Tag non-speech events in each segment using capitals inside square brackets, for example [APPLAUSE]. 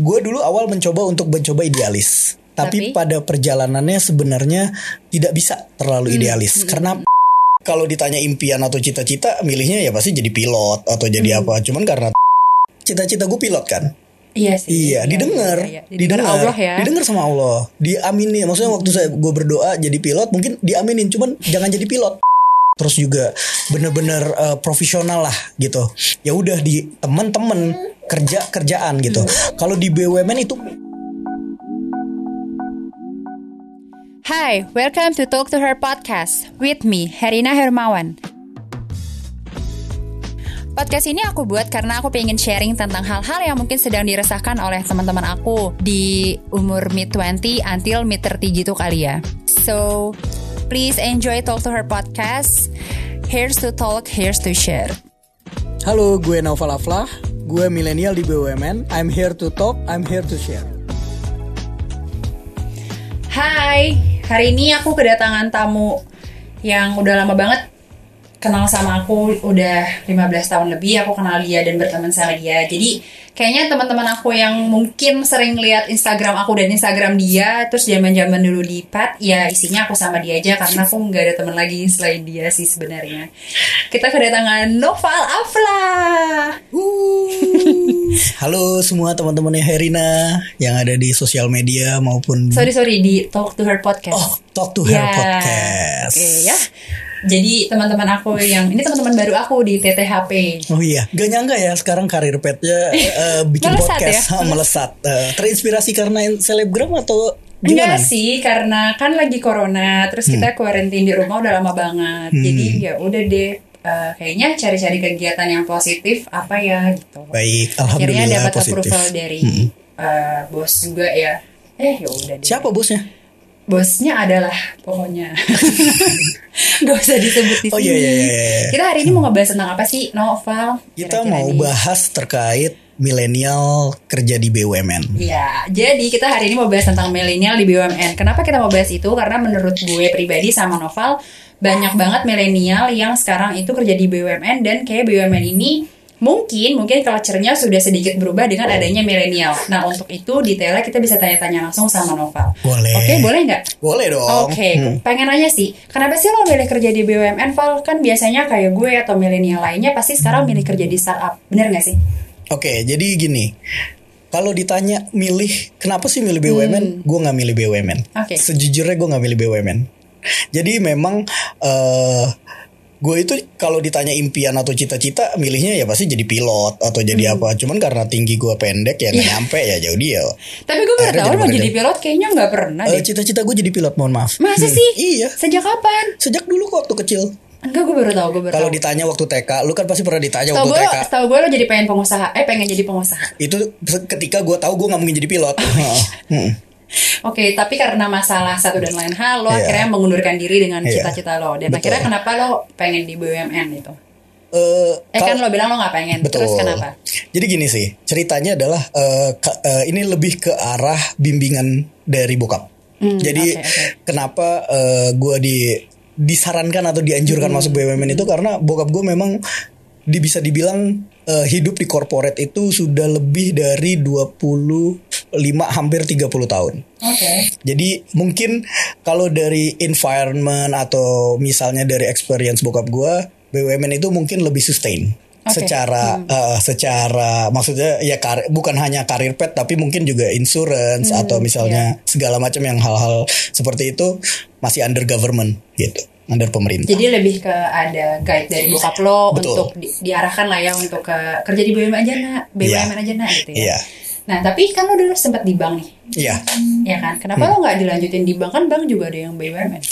gue dulu awal mencoba untuk mencoba idealis. Tapi, Tapi? pada perjalanannya sebenarnya tidak bisa terlalu Hmm, idealis karena kalau ditanya impian atau cita-cita, milihnya ya pasti jadi pilot atau jadi Hmm. apa. Cuman karena cita-cita gue pilot kan. Iya sih. Iya, didengar, iya, iya. Didengar Allah ya. didengar sama Allah, diamini. Maksudnya waktu saya gue berdoa jadi pilot, mungkin diaminin, cuman jangan jadi pilot. Terus juga bener-bener eh, profesional lah gitu. Ya udah di teman-teman kerja kerjaan gitu. Hmm. Kalau di BUMN itu Hi, welcome to Talk to Her podcast with me, Herina Hermawan. Podcast ini aku buat karena aku pengen sharing tentang hal-hal yang mungkin sedang dirasakan oleh teman-teman aku di umur mid 20 until mid 30 gitu kali ya. So, please enjoy Talk to Her podcast. Here's to talk, here's to share. Halo, gue Naufal Aflah, gue milenial di BUMN. I'm here to talk, I'm here to share. Hai, hari ini aku kedatangan tamu yang udah lama banget kenal sama aku udah 15 tahun lebih aku kenal dia dan berteman sama dia jadi kayaknya teman-teman aku yang mungkin sering lihat Instagram aku dan Instagram dia terus zaman zaman dulu di pet ya isinya aku sama dia aja karena aku nggak ada teman lagi selain dia sih sebenarnya kita kedatangan Noval Afla [LAUGHS] Halo semua teman-temannya Herina yang ada di sosial media maupun sorry sorry di Talk to Her podcast Oh, Talk to Her Ya, podcast. Oke ya. Jadi teman-teman aku yang ini teman-teman baru aku di TTHP. Oh iya, gak nyangka ya sekarang karir petnya [LAUGHS] eh, bikin Melesat podcast ya? [LAUGHS] melesat. Eh, terinspirasi karena selebgram atau gimana? Enggak sih, karena kan lagi corona, terus Hmm. kita quarantine di rumah udah lama banget. Jadi ya udah deh, eh, kayaknya cari-cari kegiatan yang positif apa ya gitu. Baik, Akhirnya alhamdulillah dapat positif. approval dari eh, bos juga ya. Eh ya udah deh. Siapa bosnya? Bosnya adalah pokoknya. [LAUGHS] Gak usah disebut di sini. Oh, iya, iya, iya. Kita hari ini mau ngebahas tentang apa sih, Noval? Kita Kira-kira mau nih. bahas terkait milenial kerja di BUMN. Iya, jadi kita hari ini mau bahas tentang milenial di BUMN. Kenapa kita mau bahas itu? Karena menurut gue pribadi sama Noval, banyak banget milenial yang sekarang itu kerja di BUMN dan kayak BUMN ini mungkin mungkin culture-nya sudah sedikit berubah dengan adanya milenial. Nah, untuk itu detailnya kita bisa tanya-tanya langsung sama Noval. Boleh. Oke, boleh nggak? Boleh dong. Oke, Hmm. pengen nanya sih, kenapa sih lo milih kerja di BUMN, Val? Kan biasanya kayak gue atau milenial lainnya pasti sekarang milih kerja di startup, bener nggak sih? Oke, jadi gini. Kalau ditanya milih, kenapa sih milih BUMN? Gue nggak milih BUMN. Hmm. Oke. Sejujurnya gue nggak milih BUMN. Jadi memang eh gue itu kalau ditanya impian atau cita-cita, milihnya ya pasti jadi pilot atau jadi Hmm. apa. Cuman karena tinggi gue pendek ya nggak Iya. nyampe ya jauh dia. Tapi gue baru Akhirnya tahu mau jadi pilot kayaknya nggak pernah deh. cita-cita gue jadi pilot, mohon maaf. Masa Hmm. sih? Iya. Sejak kapan? Sejak dulu kok waktu kecil. Enggak, gue baru tahu, gue baru Kalau ditanya waktu TK, lu kan pasti pernah ditanya Tahu waktu gue, TK. tahu gue lo jadi pengen pengusaha, eh pengen jadi pengusaha. Itu ketika gue tahu gue nggak mungkin jadi pilot. [LAUGHS] Hmm. Oke, tapi karena masalah satu dan lain hal, lo Iya. akhirnya mengundurkan diri dengan Iya. cita-cita lo. Dan Betul. akhirnya kenapa lo pengen di BUMN itu? Eh, Eh kan lo bilang lo nggak pengen, Betul. terus kenapa? Jadi gini sih, ceritanya adalah eh, ka- eh, ini lebih ke arah bimbingan dari bokap. Hmm, Jadi oke, oke. kenapa gue di disarankan atau dianjurkan Hmm. masuk BUMN itu karena bokap gue memang di, bisa dibilang eh, hidup di corporate itu sudah lebih dari 25 hampir 30 tahun. Oke. Jadi mungkin kalau dari environment atau misalnya dari experience bokap gue, BUMN itu mungkin lebih sustain. Oke. Secara eh, secara maksudnya ya kar- bukan hanya karir pet tapi mungkin juga insurance Hmm, atau misalnya iya. segala macam yang hal-hal seperti itu masih under government gitu, under pemerintah. Jadi lebih ke ada guide dari bokap lo Betul. untuk di- diarahkan lah ya untuk ke kerja di BUMN aja nak, BUMN Iya. aja nak gitu ya. Iya. Nah tapi kan lo dulu sempat di bank nih, Iya. ya kan? Kenapa Hmm. lo nggak dilanjutin di bank kan bank juga ada yang BUMN?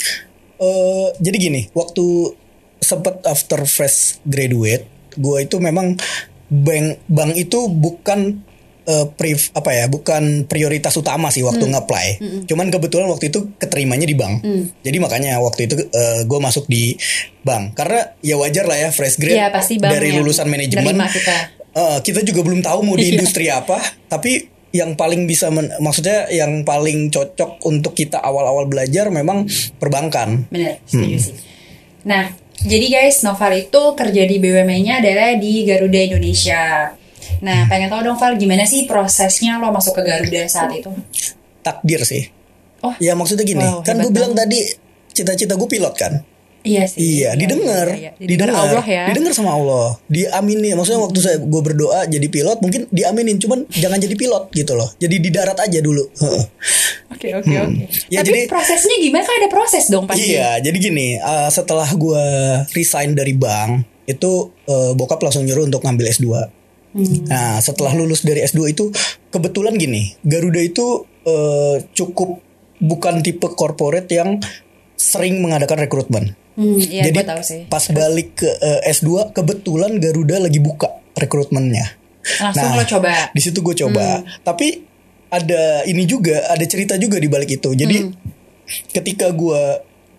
Eh, jadi gini, waktu sempat after fresh graduate, gue itu memang bank bank itu bukan eh, priv apa ya, bukan prioritas utama sih waktu nge-apply. Cuman kebetulan waktu itu keterimanya di bank. Jadi makanya waktu itu gue masuk di bank. Karena ya wajar lah ya fresh grade pasti bank dari lulusan manajemen. kita. Eh, kita juga belum tahu mau di Iya. industri apa, tapi yang paling bisa men- maksudnya yang paling cocok untuk kita awal-awal belajar memang perbankan. Setuju sih. Nah, jadi guys, Noval itu kerja di BUMN-nya adalah di Garuda Indonesia. Nah, pengen tahu dong Val, gimana sih prosesnya lo masuk ke Garuda saat itu? Takdir sih. Oh, Ya maksudnya gini, Wow, kan gue bilang tadi cita-cita gue pilot kan. iya sih. Iya, didengar, iya, iya. Didengar Allah ya. didengar sama Allah, diaminin. Maksudnya waktu saya gue berdoa jadi pilot, mungkin diaminin, cuman jangan jadi pilot gitu loh. Jadi di darat aja dulu. Heeh. Oke, oke, oke. Ya, Tapi jadi- prosesnya gimana? Kan ada proses dong pasti. Iya, jadi gini, uh, setelah gue resign dari bank, itu uh, bokap langsung nyuruh untuk ngambil S2. Hmm. Nah, setelah lulus dari S2 itu kebetulan gini, Garuda itu uh, cukup bukan tipe corporate yang sering mengadakan rekrutmen. Hmm, iya, Jadi tahu sih. pas balik ke uh, S2 kebetulan Garuda lagi buka rekrutmennya. Langsung Nah, lo coba. Di situ gue coba. Tapi ada ini juga, ada cerita juga di balik itu. Jadi Hmm. ketika gue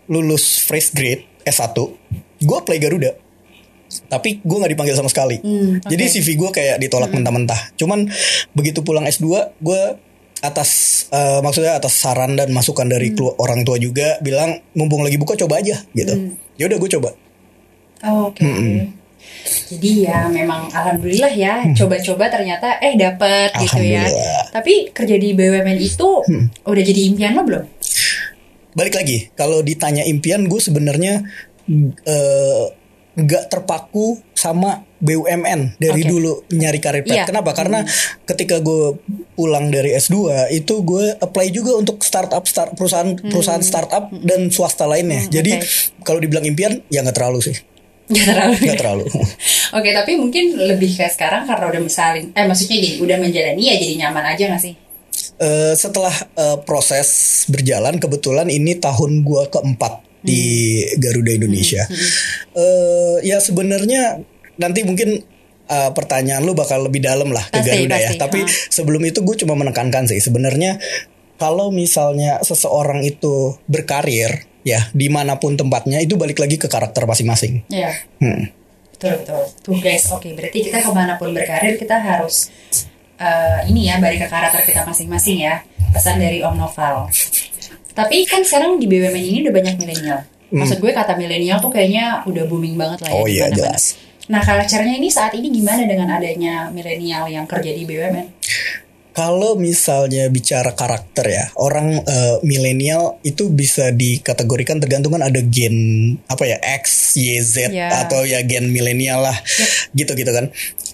lulus fresh grade S1, gue apply Garuda. Tapi gue nggak dipanggil sama sekali. Hmm, Jadi oke. CV gue kayak ditolak mentah-mentah. Cuman begitu pulang S2, gue atas eh, maksudnya atas saran dan masukan Hmm. dari kelu- orang tua juga bilang mumpung lagi buka coba aja gitu. Hmm. Ya udah gue coba. Oh, Oke. Jadi ya memang alhamdulillah ya coba-coba ternyata eh dapet gitu ya. Tapi kerja di BUMN itu udah jadi impian lo belum? balik lagi kalau ditanya impian gue sebenarnya eh, nggak terpaku sama BUMN dari Oke. dulu nyari karir. Iya. Kenapa? Karena ketika gue pulang dari S2 itu gue apply juga untuk startup start perusahaan perusahaan startup dan swasta lainnya. Jadi oke. kalau dibilang impian ya nggak terlalu sih, Gak terlalu. nggak terlalu. [LAUGHS] Oke, tapi mungkin lebih kayak sekarang karena udah misalin, eh maksudnya gini, udah menjalani ya jadi nyaman aja gak sih? Eh, setelah eh, proses berjalan kebetulan ini tahun gua keempat di Garuda Indonesia. Eh, ya sebenarnya nanti mungkin eh, pertanyaan lu bakal lebih dalam lah ke Pasti, Garuda ya. pasti, Tapi ha. sebelum itu gue cuma menekankan sih sebenarnya kalau misalnya seseorang itu berkarir ya di mana pun tempatnya itu balik lagi ke karakter masing-masing. Iya. Hmm. Betul betul. Tuh guys, oke berarti kita ke mana pun berkarir kita harus eh, ini ya balik ke karakter kita masing-masing ya. Pesan dari Om Noval. Tapi kan sekarang di BUMN ini udah banyak milenial. Maksud gue kata milenial tuh kayaknya udah booming banget lah ya Hmm. Oh di iya, mana-mana. jelas. Nah, culture-nya ini saat ini gimana dengan adanya milenial yang kerja di BUMN? Kalau misalnya bicara karakter ya, orang eh, milenial itu bisa dikategorikan tergantung kan ada gen apa ya X, Y, Z Ya. atau ya gen milenial lah, gitu-gitu kan.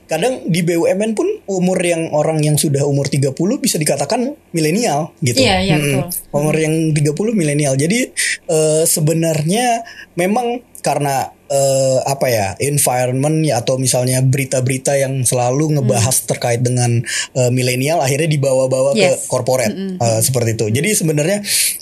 Kadang di BUMN pun umur yang orang yang sudah umur 30 bisa dikatakan milenial gitu. Iya, iya, Mm-mm. betul. Umur yang 30 milenial. Jadi eh, sebenarnya memang karena eh, apa ya environment ya atau misalnya berita-berita yang selalu ngebahas terkait dengan eh, milenial akhirnya dibawa-bawa Yes. ke corporate eh, seperti itu. Jadi sebenarnya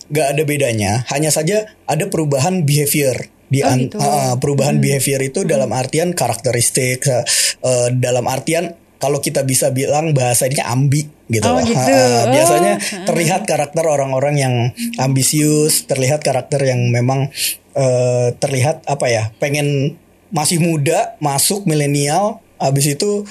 nggak ada bedanya, hanya saja ada perubahan behavior di Oh, gitu. uh, perubahan behavior itu dalam artian karakteristik uh, uh, dalam artian kalau kita bisa bilang bahasanya ambi gitu Oh, loh. gitu. Uh, biasanya Oh. terlihat karakter orang-orang yang ambisius, terlihat karakter yang memang uh, terlihat apa ya, pengen masih muda, masuk milenial, habis itu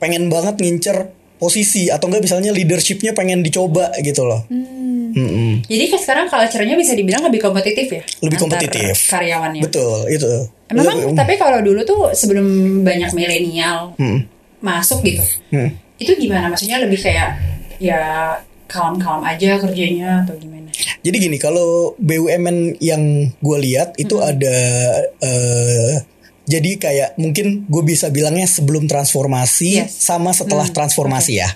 pengen banget ngincer posisi atau enggak misalnya leadershipnya pengen dicoba gitu loh. Mm-mm. Jadi kan sekarang culture-nya bisa dibilang lebih kompetitif ya? Lebih kompetitif. Karyawannya. Betul, itu. Memang tapi kalau dulu tuh sebelum banyak milenial Mm. masuk gitu, Hmm. itu gimana? Maksudnya lebih kayak ya kalem-kalem aja kerjanya atau gimana? Jadi gini, kalau BUMN yang gue lihat itu ada eh, jadi kayak mungkin gue bisa bilangnya sebelum transformasi Yes. sama setelah transformasi ya.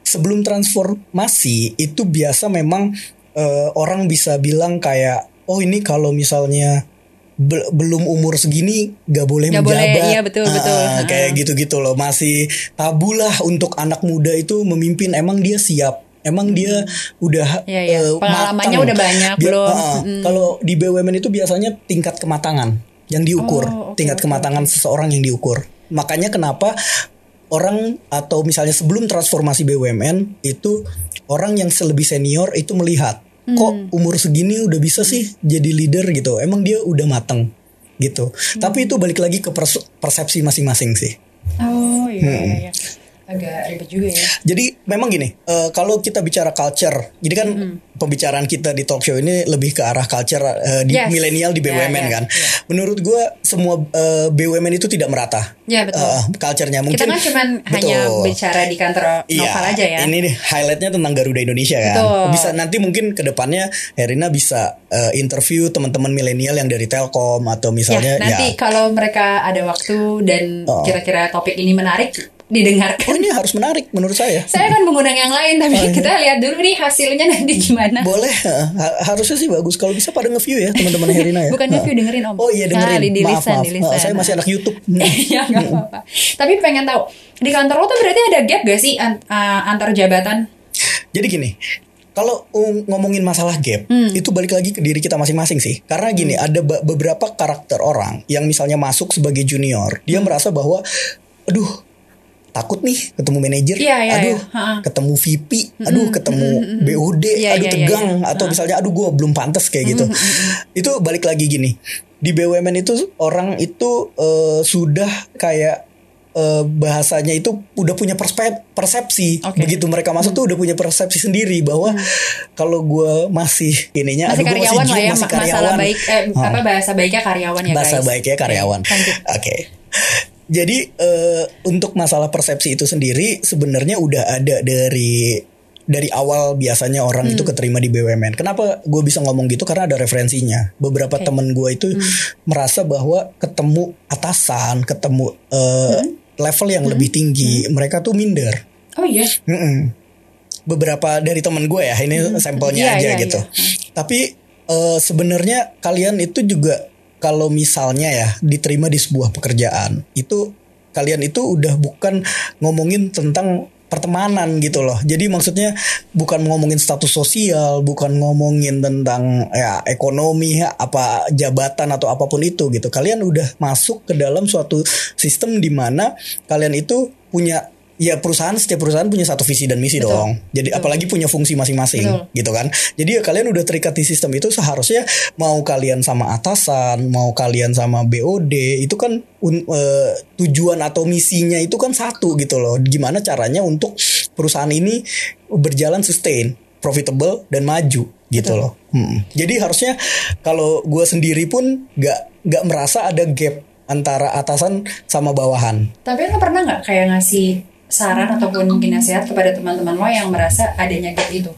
Sebelum transformasi itu biasa memang eh, orang bisa bilang kayak oh ini kalau misalnya be- belum umur segini gak boleh boleh, menjabat. iya, betul, Ah, betul. kayak Ah. gitu-gitu loh masih tabu lah untuk anak muda itu memimpin emang dia siap emang dia udah Iya, iya. eh, Pengalamannya matang. udah banyak, Dia- belum? ah, kalau di BUMN itu biasanya tingkat kematangan yang diukur Oh, oke, tingkat oke, kematangan seseorang yang diukur makanya kenapa orang atau misalnya sebelum transformasi BUMN itu orang yang lebih senior itu melihat Hmm. kok umur segini udah bisa sih jadi leader gitu emang dia udah mateng gitu Hmm. tapi itu balik lagi ke pers- persepsi masing-masing sih Oh iya, iya, iya. Agak ribet juga ya. Jadi memang gini, eh, kalau kita bicara culture, jadi kan pembicaraan kita di talk show ini lebih ke arah culture eh, di Yes. milenial di Ya, BUMN ya, kan. ya. Menurut gue semua eh, BUMN itu tidak merata. Ya, betul. Eh, culture-nya mungkin. Kita kan cuman hanya bicara di kantor novel aja ya. Ini nih highlightnya tentang Garuda Indonesia kan. Betul. Bisa nanti mungkin ke depannya Herina bisa eh, interview teman-teman milenial yang dari Telkom atau misalnya ya, nanti ya. kalau mereka ada waktu dan Oh. kira-kira topik ini menarik didengarkan. Oh ini harus menarik menurut saya. Saya kan mengundang yang lain tapi Oh, iya. kita lihat dulu nih hasilnya nanti gimana. Boleh, eh, ha- harusnya sih bagus kalau bisa pada nge-view ya teman-teman Herina ya. Bukan review dengerin om. Oh iya dengerin. Nah, di, di maaf lisan, maaf. di lisan. Saya masih anak YouTube. [LAUGHS] ya nggak apa-apa. Tapi pengen tahu di kantor lo tuh berarti ada gap gak sih an- antar jabatan? Jadi gini, kalau um, ngomongin masalah gap, Hmm. itu balik lagi ke diri kita masing-masing sih. Karena gini, ada be- beberapa karakter orang yang misalnya masuk sebagai junior, dia Hmm. merasa bahwa, aduh, takut nih ketemu manajer, Iya, iya, aduh, iya. Ketemu VP, aduh, ketemu BOD, Iya, aduh iya, iya, tegang, iya. atau misalnya, aduh, gue belum pantas kayak gitu. Itu balik lagi gini, di BUMN itu orang itu eh, sudah kayak eh, bahasanya itu udah punya perspe- persepsi. Oke. begitu mereka masuk tuh udah punya persepsi sendiri bahwa kalau gue masih ininya Masih aduh, karyawan lah ya, masih ma- masalah baik eh, apa bahasa baiknya karyawan ya bahasa guys. baiknya karyawan. Oke, lanjut. oke jadi eh, untuk masalah persepsi itu sendiri sebenarnya udah ada dari dari awal biasanya orang Hmm. itu keterima di BUMN. Kenapa gue bisa ngomong gitu? Karena ada referensinya. Beberapa Oke. temen gue itu Hmm. merasa bahwa ketemu atasan, ketemu eh, Hmm. level yang lebih tinggi, mereka tuh minder. Oh iya. Mm-mm. Beberapa dari temen gue ya, ini sampelnya Iya, aja iya, gitu. iya. Tapi eh, sebenarnya kalian itu juga kalau misalnya ya diterima di sebuah pekerjaan, itu kalian itu udah bukan ngomongin tentang pertemanan gitu loh. Jadi maksudnya bukan ngomongin status sosial, bukan ngomongin tentang ya ekonomi, ya, apa jabatan atau apa pun itu gitu. Kalian udah masuk ke dalam suatu sistem di mana kalian itu punya ya perusahaan setiap perusahaan punya satu visi dan misi Betul. dong. Jadi apalagi punya fungsi masing-masing Betul. gitu kan. Jadi ya kalian udah terikat di sistem itu seharusnya mau kalian sama atasan, mau kalian sama BOD itu kan un- eh, tujuan atau misinya itu kan satu gitu loh. Gimana caranya untuk perusahaan ini berjalan sustain, profitable dan maju gitu Betul. loh. Hmm. Jadi harusnya kalau gue sendiri pun nggak nggak merasa ada gap antara atasan sama bawahan. Tapi lo pernah nggak kayak ngasih saran ataupun mungkin nasihat kepada teman-teman lo yang merasa adanya gap itu?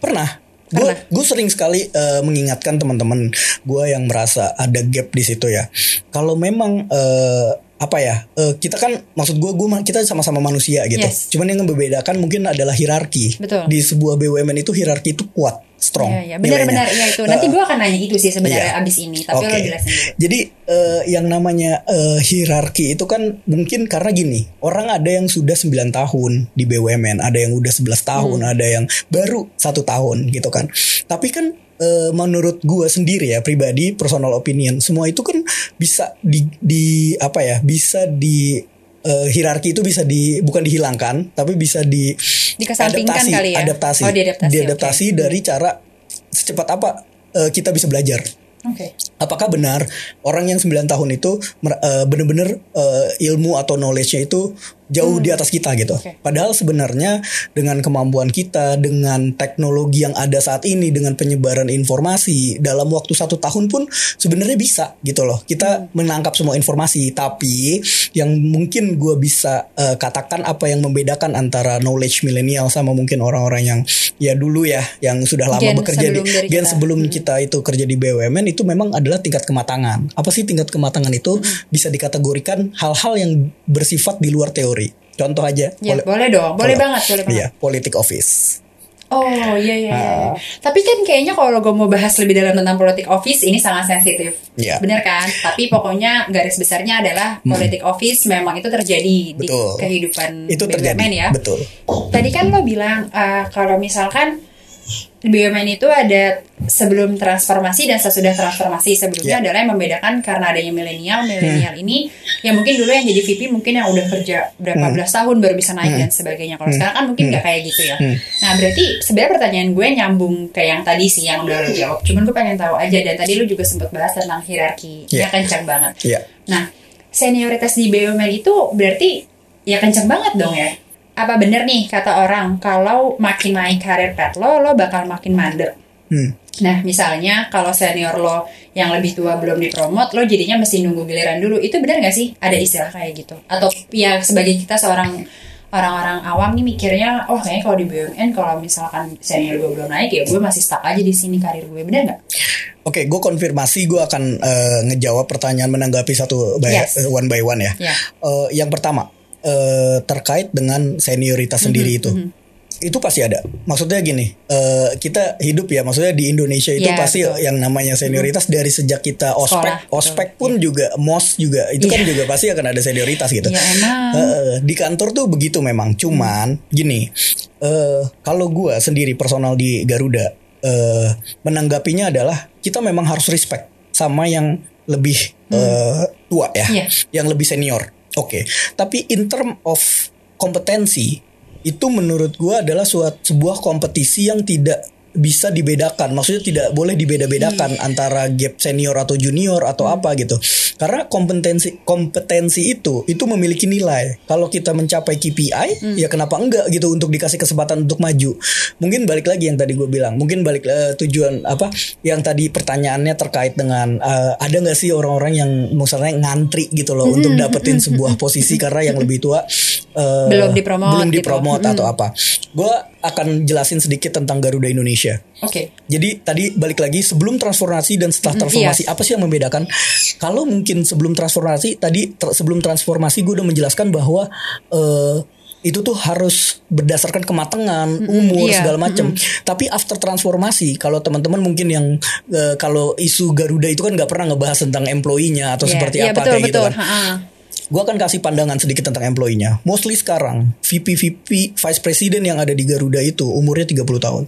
Pernah. Gue Pernah. gue sering sekali eh, mengingatkan teman-teman gue yang merasa ada gap di situ ya. Kalau memang eh, apa ya eh, kita kan maksud gue gue kita sama-sama manusia gitu. Yes. Cuman yang membedakan mungkin adalah hierarki. Betul. Di sebuah BUMN itu hierarki itu kuat, strong. Iya, iya. Benar-benar nilainya. ya itu. Nanti Eh, gue akan nanya itu sih sebenarnya Iya. abis ini. Tapi lo Oke. jelasin dulu. Jadi eh, yang namanya eh, hierarki itu kan mungkin karena gini, orang ada yang sudah 9 tahun di BUMN, ada yang udah 11 tahun, Hmm. ada yang baru satu tahun gitu kan. Tapi kan eh, menurut gue sendiri ya pribadi personal opinion, semua itu kan bisa di, di apa ya, bisa di eh, hierarki itu bisa di bukan dihilangkan, tapi bisa di Dikesampingkan adaptasi, kali ya? adaptasi, Oh, diadaptasi, diadaptasi dari cara secepat apa eh, kita bisa belajar. Oke. Apakah benar orang yang 9 tahun itu eh, benar-benar eh, ilmu atau knowledge-nya itu jauh di atas kita gitu. Oke. Padahal sebenarnya dengan kemampuan kita, dengan teknologi yang ada saat ini, dengan penyebaran informasi dalam waktu satu tahun pun sebenarnya bisa gitu loh. Kita menangkap semua informasi. Tapi yang mungkin gue bisa eh, katakan apa yang membedakan antara knowledge milenial sama mungkin orang-orang yang ya dulu ya, yang sudah lama Gen bekerja di gen kita. sebelum kita itu kerja di BUMN itu memang adalah tingkat kematangan. Apa sih tingkat kematangan itu? Bisa dikategorikan hal-hal yang bersifat di luar teori. Contoh aja. Ya, poli- boleh dong. Boleh banget, boleh banget. Iya, politik office. Oh iya iya. iya. Ah. Tapi kan kayaknya kalau gue mau bahas lebih dalam tentang politik office ini sangat sensitif. Iya. Bener kan? Tapi pokoknya garis besarnya adalah politik office memang itu terjadi Hmm. Betul. di kehidupan Itu terjadi. BUMN ya. Betul. Tadi kan lo bilang eh, kalau misalkan BUMN itu ada sebelum transformasi dan sesudah transformasi. Sebelumnya Ya. adalah yang membedakan karena adanya milenial. Milenial Hmm. ini yang mungkin dulu yang jadi VP mungkin yang udah kerja berapa Hmm. belas tahun baru bisa naik dan sebagainya. Kalau sekarang kan mungkin nggak kayak gitu ya. Hmm. Nah berarti sebenarnya pertanyaan gue nyambung ke yang tadi sih yang udah lo jawab. Cuman gue pengen tahu aja dan tadi lo juga sempat bahas tentang hierarki. Ya. Ya kencang banget. Iya. Nah senioritas di BUMN itu berarti ya kencang banget dong ya. apa bener nih kata orang kalau makin naik karir pet lo, lo bakal makin mandek. Hmm. Nah, misalnya kalau senior lo yang lebih tua belum dipromot, lo jadinya mesti nunggu giliran dulu. Itu benar nggak sih? Ada istilah kayak gitu? Atau ya sebagai kita seorang orang-orang awam nih mikirnya, oh kayaknya kalau di BUMN kalau misalkan senior gue belum naik ya gue masih stuck aja di sini karir gue. Benar nggak? Oke, gue konfirmasi gue akan eh, ngejawab pertanyaan menanggapi satu by, Yes. eh, one by one ya. Ya. Eh, yang pertama eh, terkait dengan senioritas sendiri itu, itu pasti ada. Maksudnya gini, eh, kita hidup ya, maksudnya di Indonesia itu Ya, pasti betul. yang namanya senioritas dari sejak kita ospek, Sekolah, betul. ospek pun juga, mos juga, itu kan Iya. juga pasti akan ada senioritas gitu. Ya emang. Eh, di kantor tuh begitu memang. Cuman gini, eh kalau gua sendiri personal di Garuda eh menanggapinya adalah kita memang harus respect sama yang lebih eh, tua ya, Iya. yang lebih senior. Oke, tapi in term of kompetensi itu menurut gua adalah suatu sebuah kompetisi yang tidak bisa dibedakan. Maksudnya tidak boleh dibeda-bedakan antara gap senior atau junior atau apa gitu. Karena kompetensi kompetensi itu itu memiliki nilai. Kalau kita mencapai KPI, ya kenapa enggak gitu untuk dikasih kesempatan untuk maju. Mungkin balik lagi yang tadi gue bilang. Mungkin balik eh, tujuan apa yang tadi pertanyaannya terkait dengan eh, ada nggak sih orang-orang yang misalnya ngantri gitu loh untuk dapetin sebuah [LAUGHS] posisi karena yang lebih tua eh, Belum dipromot belum gitu. dipromot atau apa. Gue akan jelasin sedikit tentang Garuda Indonesia. Oke. Jadi tadi balik lagi sebelum transformasi dan setelah Mm, transformasi yes. apa sih yang membedakan? Kalau mungkin sebelum transformasi tadi ter- sebelum transformasi gue udah menjelaskan bahwa eh, itu tuh harus berdasarkan kematangan, umur iya. segala macam. Tapi after transformasi kalau teman-teman mungkin yang eh, kalau isu Garuda itu kan nggak pernah ngebahas tentang employee-nya atau Iya. seperti Iya, apa betul, kayak gitu betul. kan. Ha-ha. Gue akan kasih pandangan sedikit tentang employee-nya. Mostly sekarang VP VP Vice President yang ada di Garuda itu umurnya 30 tahun.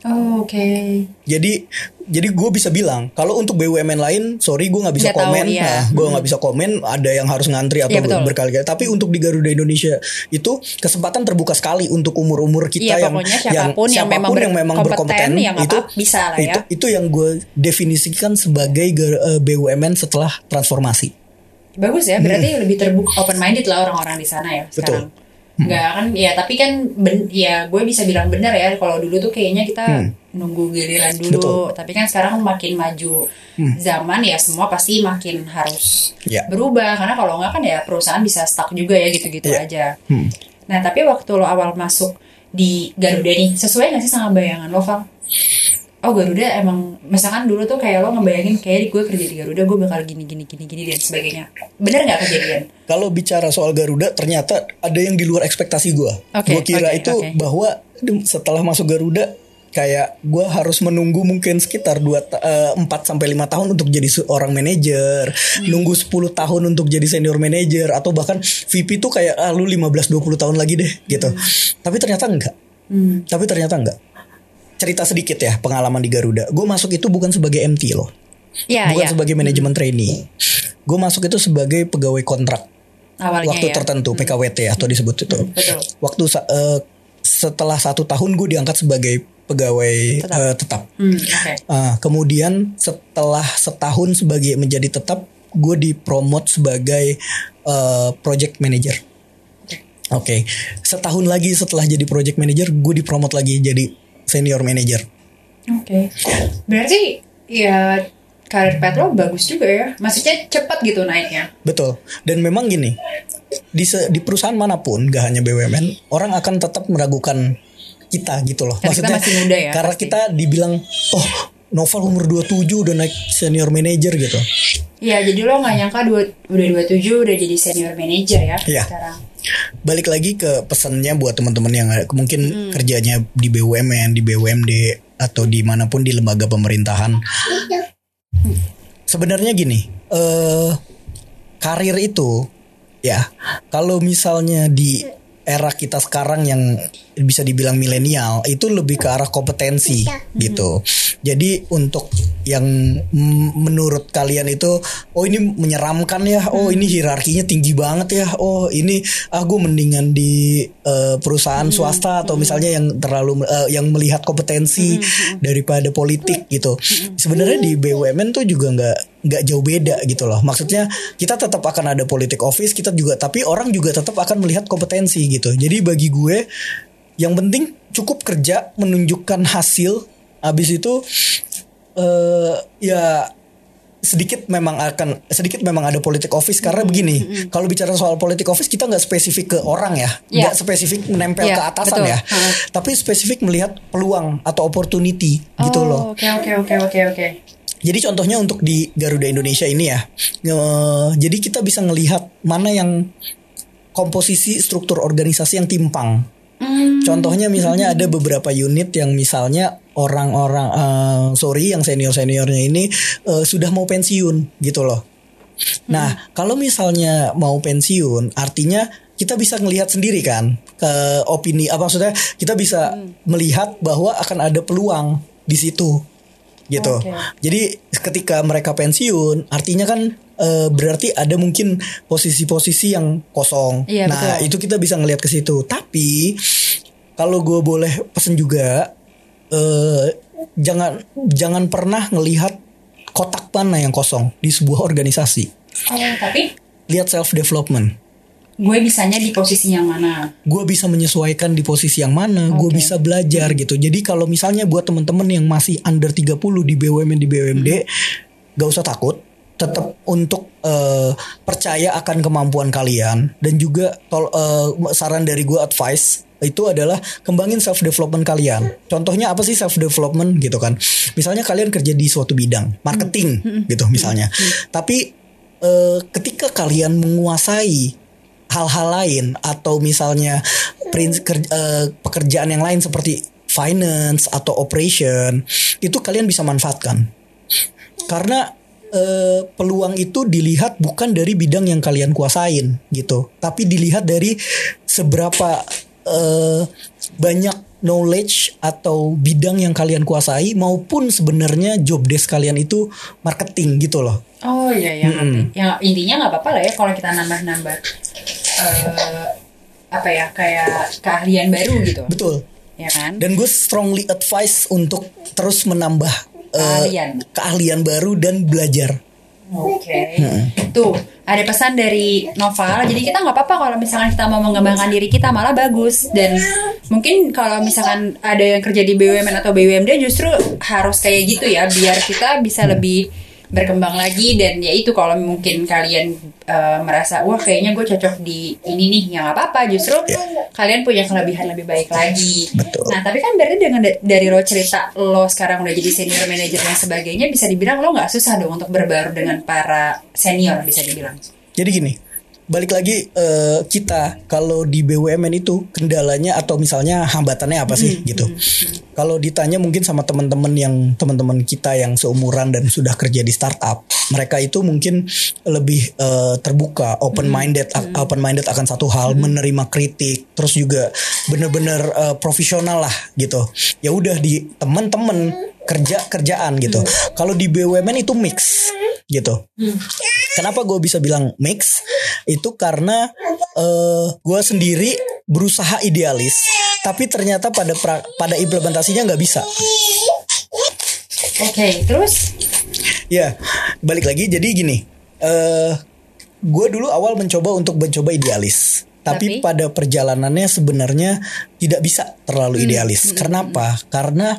Oh, Oke. Jadi jadi gue bisa bilang kalau untuk BUMN lain, sorry gue nggak bisa tahu, komen, iya. nah, gue nggak bisa komen. Ada yang harus ngantri atau betul. berkali-kali. Tapi untuk di Garuda Indonesia itu kesempatan terbuka sekali untuk umur-umur kita Iya, yang pokoknya siapa pun yang memang yang memang berkompeten, berkompeten ya nggak itu bisa lah ya. itu itu yang gue definisikan sebagai eh, BUMN setelah transformasi. Bagus ya, berarti lebih terbuka open minded lah orang-orang di sana ya Hmm. Betul. Hmm. sekarang. Enggak kan ya tapi kan ben, ya gue bisa bilang benar ya kalau dulu tuh kayaknya kita nunggu giliran dulu Hmm. Betul. Hmm. tapi kan sekarang makin maju zaman ya semua pasti makin harus Ya. berubah karena kalau nggak kan ya perusahaan bisa stuck juga ya gitu-gitu Iya. aja. Hmm. Nah tapi waktu lo awal masuk di Garuda nih sesuai nggak sih sama bayangan lo Val? Oh Garuda emang misalkan dulu tuh kayak lo ngebayangin kayak gue kerja di Garuda gue bakal gini gini gini gini dan sebagainya. Bener nggak kejadian? Kalau bicara soal Garuda, ternyata ada yang di luar ekspektasi gue. Oke, gue kira oke, itu oke. bahwa setelah masuk Garuda, kayak gue harus menunggu mungkin sekitar 2 4 sampai 5 tahun untuk jadi seorang manajer, Hmm. nunggu 10 tahun untuk jadi senior manager atau bahkan VP tuh kayak ah, lu 15 20 tahun lagi deh gitu. Tapi ternyata enggak. Hmm. Tapi ternyata enggak. Cerita sedikit ya pengalaman di Garuda. Gue masuk itu bukan sebagai MT loh. Ya bukan ya. sebagai manajemen trainee. Gue masuk itu sebagai pegawai kontrak Awalnya waktu ya. tertentu PKWT atau disebut itu. Betul. Waktu eh, setelah satu tahun gue diangkat sebagai pegawai Tetap. eh, tetap. Hmm, Oke. Ah, kemudian setelah setahun sebagai menjadi tetap, gue dipromot sebagai eh, project manager. Oke, setahun lagi setelah jadi project manager, gue dipromot lagi jadi senior manager. Oke. Berarti ya karir pet lo bagus juga ya. Maksudnya cepat gitu naiknya. Betul. Dan memang gini, di di perusahaan mana pun, gak hanya BUMN, orang akan tetap meragukan kita gitu loh. Karena kita masih muda ya, Karena pasti. kita dibilang, oh Novel umur 27 udah naik senior manager gitu. Iya, jadi lo nggak nyangka dua, udah 27 udah jadi senior manager ya Iya. sekarang. Balik lagi ke pesannya buat teman-teman yang mungkin Hmm. kerjanya di BUMN, di BUMD, atau di mana pun di lembaga pemerintahan. Sebenarnya gini, eh karir itu ya kalau misalnya di era kita sekarang yang bisa dibilang milenial itu lebih ke arah kompetensi gitu. Jadi untuk yang menurut kalian itu oh ini menyeramkan ya oh ini hierarkinya tinggi banget ya oh ini ah gue mendingan di eh, perusahaan swasta atau misalnya yang terlalu eh, yang melihat kompetensi daripada politik gitu. Sebenarnya di BUMN tuh juga nggak nggak jauh beda gitu loh. Maksudnya kita tetap akan ada politik office kita juga tapi orang juga tetap akan melihat kompetensi gitu. Jadi bagi gue yang penting cukup kerja menunjukkan hasil habis itu eh ya sedikit memang akan sedikit memang ada politik office karena begini kalau bicara soal politik office kita nggak spesifik ke orang ya Iya. nggak spesifik menempel Iya, ke atasan betul. ya Ha. tapi spesifik melihat peluang atau opportunity gitu loh Oh, Oke oke oke oke oke. jadi contohnya untuk di Garuda Indonesia ini ya, eh, jadi kita bisa ngelihat mana yang komposisi struktur organisasi yang timpang. Hmm, Contohnya misalnya ada beberapa unit yang misalnya orang-orang eh, sorry yang senior seniornya ini eh, sudah mau pensiun gitu loh. Nah kalau misalnya mau pensiun artinya kita bisa ngelihat sendiri kan ke opini apa maksudnya kita bisa melihat bahwa akan ada peluang di situ gitu. Oke. Jadi ketika mereka pensiun, artinya kan eh, berarti ada mungkin posisi-posisi yang kosong. Iya, nah betul. itu kita bisa ngelihat ke situ. Tapi kalau gue boleh pesen juga, eh, jangan jangan pernah ngelihat kotak mana yang kosong di sebuah organisasi. Oh, tapi Lihat self development. gue bisanya di posisi yang mana? gue bisa menyesuaikan di posisi yang mana, gue Oke. bisa belajar gitu. Jadi kalau misalnya buat teman-teman yang masih under 30 di BUMN di BUMD, gak usah takut, tetap untuk eh, percaya akan kemampuan kalian dan juga tol, eh, saran dari gue advice itu adalah kembangin self development kalian. Contohnya apa sih self development gitu kan? Misalnya kalian kerja di suatu bidang, marketing gitu misalnya. Tapi eh, ketika kalian menguasai hal-hal lain atau misalnya prins- ker- eh, pekerjaan yang lain seperti finance atau operation itu kalian bisa manfaatkan karena eh, peluang itu dilihat bukan dari bidang yang kalian kuasain gitu tapi dilihat dari seberapa eh, banyak knowledge atau bidang yang kalian kuasai maupun sebenarnya job desk kalian itu marketing gitu loh Oh iya iya ngerti. Ya intinya nggak apa-apa lah ya kalau kita nambah-nambah eh apa ya kayak keahlian baru gitu. betul Ya kan? Dan gue strongly advise untuk terus menambah Keahlian. keahlian baru dan belajar. Oke. Tuh, ada pesan dari Noval. Jadi kita nggak apa-apa kalau misalkan kita mau mengembangkan diri kita malah bagus. Dan mungkin kalau misalkan ada yang kerja di BUMN atau BUMD justru harus kayak gitu ya biar kita bisa lebih berkembang lagi dan ya itu kalau mungkin kalian eh, merasa wah kayaknya gue cocok di ini nih yang nggak apa-apa justru kalian punya kelebihan lebih baik lagi. Betul. Nah tapi kan berarti dengan da- dari lo cerita lo sekarang udah jadi senior manager dan sebagainya bisa dibilang lo nggak susah dong untuk berbaur dengan para senior bisa dibilang. Jadi gini, balik lagi eh, kita kalau di BUMN itu kendalanya atau misalnya hambatannya apa sih gitu. Kalau ditanya mungkin sama teman-teman yang teman-teman kita yang seumuran dan sudah kerja di startup, mereka itu mungkin lebih eh, terbuka, open minded, open minded akan satu hal, menerima kritik, terus juga bener-bener eh, profesional lah gitu. Ya udah di teman-teman kerja kerjaan gitu. Kalau di BUMN itu mix gitu. Kenapa gue bisa bilang mix? Itu karena eh gue sendiri berusaha idealis, tapi ternyata pada pra- pada implementasinya nggak bisa. Oke, terus Ya, balik lagi. Jadi gini, eh gue dulu awal mencoba untuk mencoba idealis, tapi, Tapi? pada perjalanannya sebenarnya tidak bisa terlalu idealis. Kenapa? Karena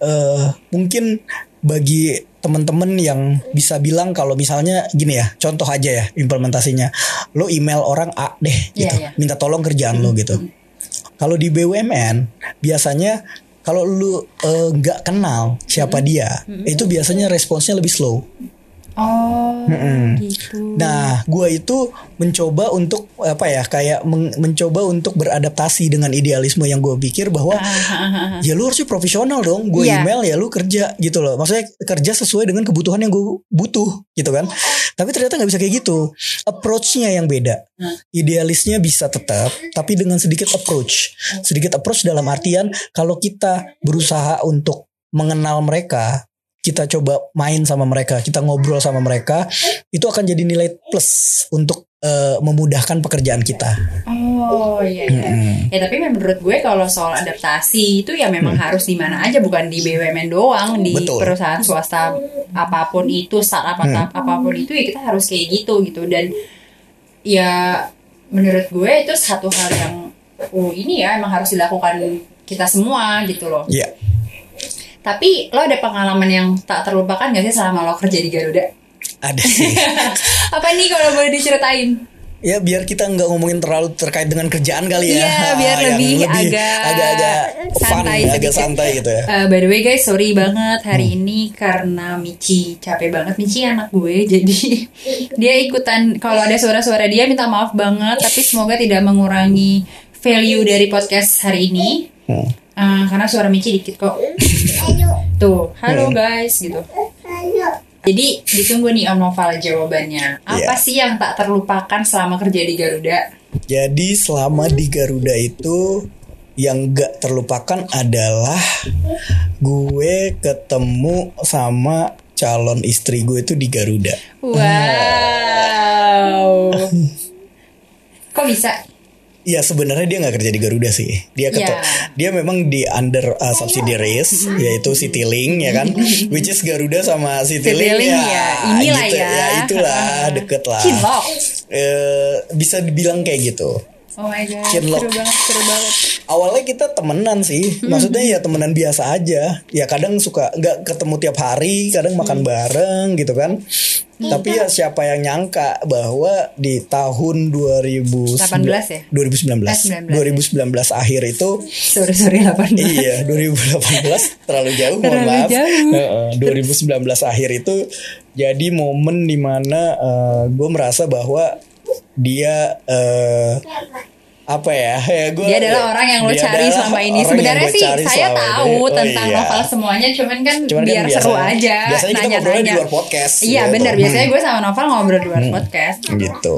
eh mungkin bagi teman-teman yang bisa bilang kalau misalnya gini ya, contoh aja ya implementasinya, lo email orang A deh, Iya, gitu, iya. minta tolong kerjaan lo gitu. Kalau di BUMN biasanya kalau lu eh, nggak kenal siapa dia, itu biasanya responsnya lebih slow. Oh gitu. Nah, gua itu mencoba untuk apa ya, kayak men- mencoba untuk beradaptasi dengan idealisme yang gue pikir bahwa ya lu harusnya profesional dong. Gue Iya. email ya lu kerja gitu loh. Maksudnya kerja sesuai dengan kebutuhan yang gue butuh gitu kan. Tapi ternyata nggak bisa kayak gitu. Approach-nya yang beda. Idealisnya bisa tetap, tapi dengan sedikit approach. Sedikit approach dalam artian kalau kita berusaha untuk mengenal mereka, kita coba main sama mereka, kita ngobrol sama mereka, itu akan jadi nilai plus untuk eh, memudahkan pekerjaan kita. Oh iya. iya. Ya tapi menurut gue kalau soal adaptasi itu ya memang harus di mana aja bukan di BUMN doang di Betul. perusahaan swasta apa pun itu startup atau apa pun itu ya kita harus kayak gitu gitu dan ya menurut gue itu satu hal yang oh ini ya emang harus dilakukan kita semua gitu loh. Iya. Tapi lo ada pengalaman yang tak terlupakan gak sih selama lo kerja di Garuda? Ada sih. [LAUGHS] Apa nih kalau boleh diceritain? ya biar kita nggak ngomongin terlalu terkait dengan kerjaan kali ya. Iya, biar [LAUGHS] Yang lebih agak agak-agak fun, santai agak sedikit. santai gitu ya. Eh, by the way guys, sorry banget hari Hmm. ini karena Michi capek banget. Michi anak gue, [LAUGHS] jadi dia ikutan. Kalau ada suara-suara dia minta maaf banget, tapi semoga tidak mengurangi value dari podcast hari ini. Hmm. Eh, karena suara Michi dikit kok. [LAUGHS] Tuh, halo Hmm. guys gitu. Jadi ditunggu nih Om Noval jawabannya. Apa Iya. sih yang tak terlupakan selama kerja di Garuda? Jadi selama di Garuda itu yang gak terlupakan adalah gue ketemu sama calon istri gue itu di Garuda. Wow. [LAUGHS] Kok bisa? Ya sebenarnya dia nggak kerja di Garuda sih. Dia Ya. ketemu, dia memang di under uh, subsidiaries yaitu Citylink ya kan, [LAUGHS] which is Garuda sama Citylink, Citylink ya. ya, inilah gitu, ya. itulah [LAUGHS] deket lah. Eh, bisa dibilang kayak gitu. Oh my god, seru banget, seru banget. Awalnya kita temenan sih, maksudnya ya temenan biasa aja. Ya kadang suka nggak ketemu tiap hari, kadang makan bareng gitu kan. Tapi ya siapa yang nyangka bahwa di tahun 2000 18 ya? 2019 Eh, 19, 2019 akhir itu Sorry, sorry 18. iya 2018 terlalu jauh mohon Terlalu maaf. jauh. Heeh, 2019 akhir itu jadi momen di mana gue merasa bahwa dia eh, apa ya? [LAUGHS] ya gua, Dia adalah orang yang lo cari selama ini. Sebenarnya sih saya tahu ini. Oh, tentang iya. novel semuanya, cuman kan Cuman kan biar seru biasanya- aja. biasanya kita ngobrolnya di luar podcast, Iya gitu. benar. Biasanya Hmm. gue sama novel ngobrol di luar podcast. gitu.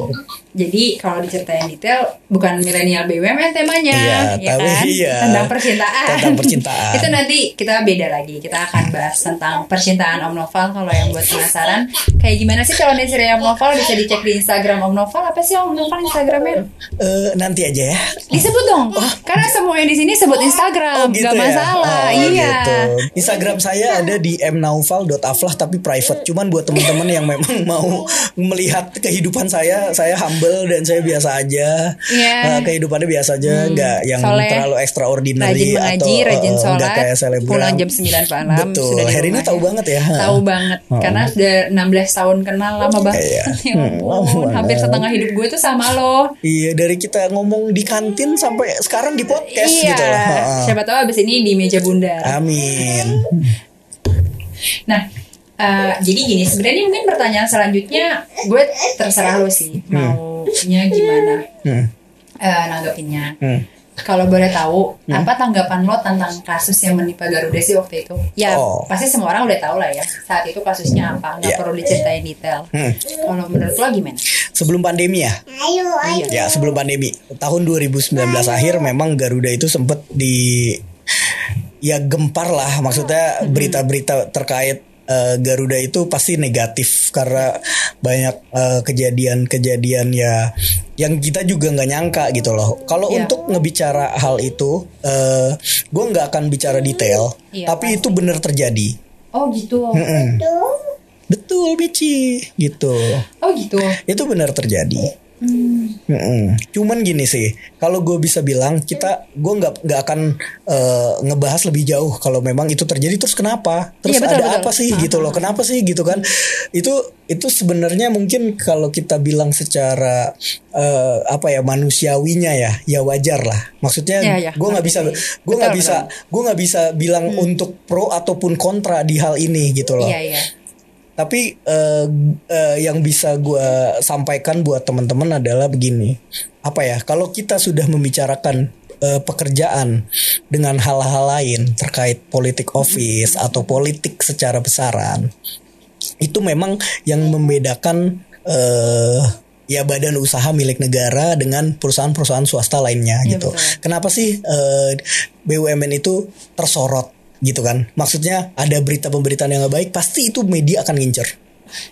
Jadi kalau diceritain detail bukan milenial BUMN temanya, Iya, ya tapi kan? [LAUGHS] iya. Tentang percintaan. Tentang percintaan. [LAUGHS] Itu nanti kita beda lagi. Kita akan bahas tentang percintaan Om Noval kalau yang buat penasaran kayak gimana sih calon istri Om Noval bisa dicek di Instagram Om Noval. Apa sih Om Noval Instagramnya? Eh, nanti aja ya. Disebut dong. Karena semua yang di sini sebut Instagram, Oh, gitu nggak ya? masalah. Oh, iya. gitu. Instagram saya ada di mnaufal.aflah tapi private. Cuman buat teman-teman yang memang mau melihat kehidupan saya, saya humble dan saya biasa aja. Iya. Hmm. Eh, kehidupannya biasa aja, nggak yang Soleh. terlalu extraordinary Rajin mengaji, atau rajin eh, nggak sholat, kayak selebgram. pulang jam 9 malam. Betul. sudah Herina tahu banget ya. Tahu banget. [LAUGHS] Karena sudah 16 tahun kenal lama banget. Iya. [LAUGHS] ya Hmm, ampun, hampir setengah hidup gue tuh sama lo. Iya, dari kita ngomong di kantin sampai sekarang di podcast iya. gitu loh. Heeh. Siapa tahu abis ini di meja bundar. Amin. Nah, eh, jadi gini, sebenarnya mungkin pertanyaan selanjutnya gue terserah lo sih maunya gimana Hmm. eh, nanggepinnya. Hmm. Kalau boleh tahu, apa tanggapan lo tentang kasus yang menimpa Garuda sih waktu itu? Ya, Oh. pasti semua orang udah tahu lah ya. Saat itu kasusnya apa, nggak Iya. perlu diceritain detail. Hmm. Kalau menurut lo gimana? Sebelum pandemi ya? Ya sebelum pandemi tahun 2019 akhir memang Garuda itu sempat di ya gempar lah maksudnya berita-berita terkait eh, Garuda itu pasti negatif karena banyak eh, kejadian-kejadian ya yang kita juga nggak nyangka gitu loh. Kalau Iya. untuk ngebicara hal itu, eh gue nggak akan bicara detail, Iya, tapi itu benar terjadi. Oh gitu. Mm-mm. Betul, Bici, gitu. Oh gitu. Itu benar terjadi. Mm-mm. Cuman gini sih, kalau gue bisa bilang kita, gue nggak nggak akan eh, ngebahas lebih jauh kalau memang itu terjadi terus kenapa, terus Iya, betul, ada betul. apa sih gitu loh, kenapa sih gitu kan? Itu itu sebenarnya mungkin kalau kita bilang secara eh, apa ya manusiawinya ya, ya wajar lah. Maksudnya Iya, iya, gue nggak bisa, gue nggak bisa, gue nggak bisa bilang untuk pro ataupun kontra di hal ini gitu loh. Iya iya. Tapi eh, eh, yang bisa gue sampaikan buat teman-teman adalah begini, apa ya? Kalau kita sudah membicarakan eh, pekerjaan dengan hal-hal lain terkait politik office atau politik secara besaran, itu memang yang membedakan eh, ya badan usaha milik negara dengan perusahaan-perusahaan swasta lainnya Iya, gitu. betul. Kenapa sih eh, BUMN itu tersorot? Gitu kan maksudnya ada berita pemberitaan yang nggak baik pasti itu media akan ngincer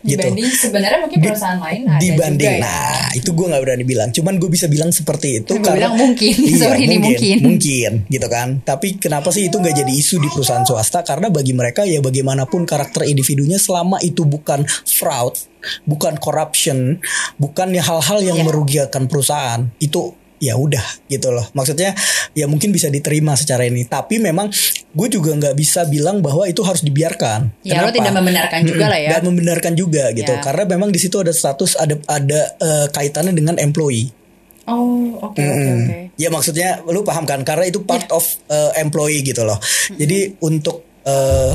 gitu Dibanding sebenarnya mungkin perusahaan lain ada dibanding juga ya. nah itu gue nggak berani bilang cuman gue bisa bilang seperti itu Gue bilang mungkin. [LAUGHS] iya, Sorry, ini mungkin. mungkin gitu kan tapi kenapa sih itu nggak jadi isu di perusahaan swasta karena bagi mereka ya bagaimanapun karakter individunya selama itu bukan fraud bukan corruption bukan hal-hal yang Ya. merugikan perusahaan itu ya udah gitu loh. Maksudnya ya mungkin bisa diterima secara ini. Tapi memang gue juga nggak bisa bilang bahwa itu harus dibiarkan. Ya, lo tidak membenarkan juga lah ya. dan membenarkan juga gitu. Ya. karena memang di situ ada status ada ada eh, kaitannya dengan employee. Oh, oke oke oke. Ya maksudnya lu paham kan? Karena itu part of uh, employee gitu loh. Jadi untuk uh,